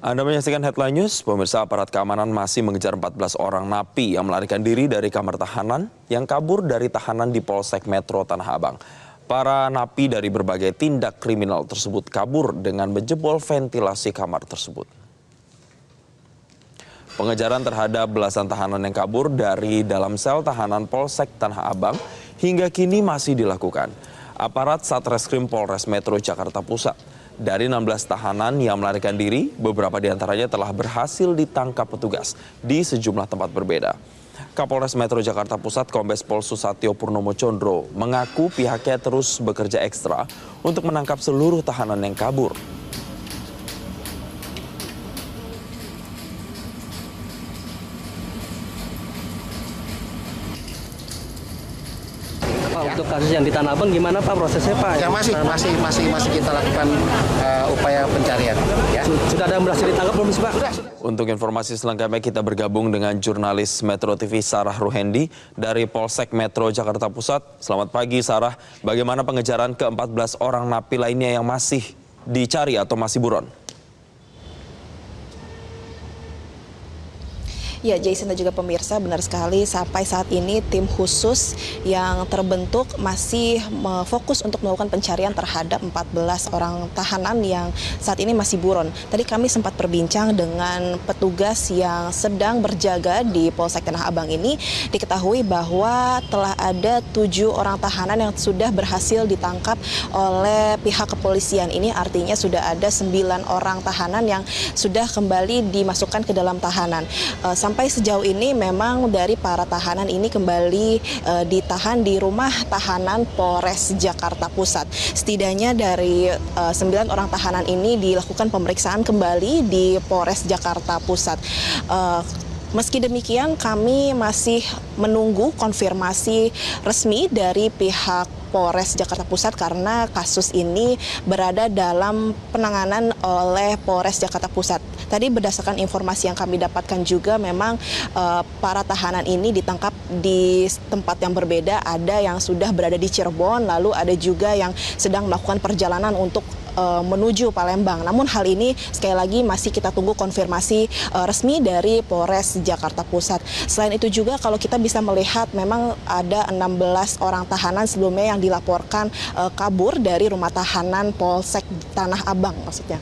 Anda menyaksikan Headline News, pemirsa aparat keamanan masih mengejar 14 orang napi yang melarikan diri dari kamar tahanan yang kabur dari tahanan di Polsek Metro Tanah Abang. Para napi dari berbagai tindak kriminal tersebut kabur dengan menjebol ventilasi kamar tersebut. Pengejaran terhadap belasan tahanan yang kabur dari dalam sel tahanan Polsek Tanah Abang hingga kini masih dilakukan. Aparat Satreskrim Polres Metro Jakarta Pusat dari 16 tahanan yang melarikan diri, beberapa di antaranya telah berhasil ditangkap petugas di sejumlah tempat berbeda. Kapolres Metro Jakarta Pusat Kombes Pol Susatyo Purnomo Condro mengaku pihaknya terus bekerja ekstra untuk menangkap seluruh tahanan yang kabur. Pak untuk kasus yang di Tanah Abang gimana Pak prosesnya Pak? Ya masih masih masih masih kita lakukan uh, upaya pencarian. Ya. Sudah ada yang berhasil ditangkap belum sih Pak? Untuk informasi selengkapnya kita bergabung dengan jurnalis Metro TV Sarah Ruhendi dari Polsek Metro Jakarta Pusat. Selamat pagi Sarah, bagaimana pengejaran ke-14 orang napi lainnya yang masih dicari atau masih buron? Ya, Jason dan juga pemirsa, benar sekali sampai saat ini tim khusus yang terbentuk masih fokus untuk melakukan pencarian terhadap 14 orang tahanan yang saat ini masih buron. Tadi kami sempat berbincang dengan petugas yang sedang berjaga di Polsek Tanah Abang ini. Diketahui bahwa telah ada tujuh orang tahanan yang sudah berhasil ditangkap oleh pihak kepolisian. Ini artinya sudah ada sembilan orang tahanan yang sudah kembali dimasukkan ke dalam tahanan. Uh, sampai sejauh ini memang dari para tahanan ini kembali uh, ditahan di rumah tahanan Polres Jakarta Pusat. Setidaknya dari uh, orang tahanan ini dilakukan pemeriksaan kembali di Polres Jakarta Pusat. Uh, Meski demikian, kami masih menunggu konfirmasi resmi dari pihak Polres Jakarta Pusat karena kasus ini berada dalam penanganan oleh Polres Jakarta Pusat. Tadi berdasarkan informasi yang kami dapatkan juga memang uh, para tahanan ini ditangkap di tempat yang berbeda. Ada yang sudah berada di Cirebon, lalu ada juga yang sedang melakukan perjalanan untuk uh, menuju Palembang. Namun hal ini sekali lagi masih kita tunggu konfirmasi uh, resmi dari Polres Jakarta Pusat. Selain itu juga kalau kita bisa melihat memang ada 16 orang tahanan sebelumnya yang dilaporkan uh, kabur dari rumah tahanan Polsek Tanah Abang maksudnya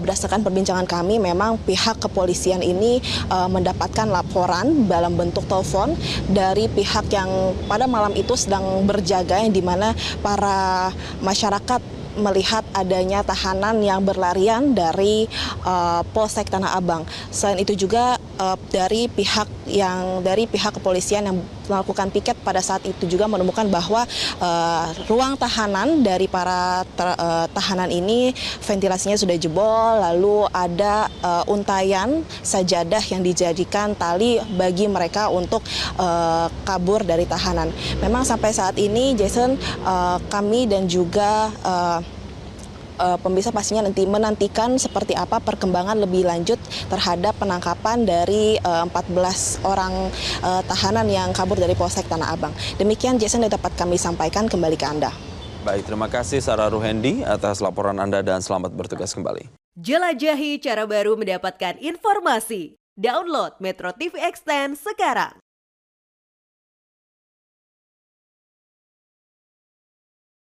berdasarkan perbincangan kami memang pihak kepolisian ini uh, mendapatkan laporan dalam bentuk telepon dari pihak yang pada malam itu sedang berjaga yang di mana para masyarakat melihat adanya tahanan yang berlarian dari uh, Polsek Tanah Abang. Selain itu juga uh, dari pihak yang dari pihak kepolisian yang melakukan piket pada saat itu juga menemukan bahwa uh, ruang tahanan dari para ter, uh, tahanan ini ventilasinya sudah jebol, lalu ada uh, untayan sajadah yang dijadikan tali bagi mereka untuk uh, kabur dari tahanan. Memang sampai saat ini Jason uh, kami dan juga uh, uh, pemirsa pastinya nanti menantikan seperti apa perkembangan lebih lanjut terhadap penangkapan dari uh, eh, 14 orang uh, tahanan yang kabur dari Polsek Tanah Abang. Demikian Jason yang dapat kami sampaikan kembali ke Anda. Baik, terima kasih Sarah Ruhendi atas laporan Anda dan selamat bertugas kembali. Jelajahi cara baru mendapatkan informasi. Download Metro TV Extend sekarang.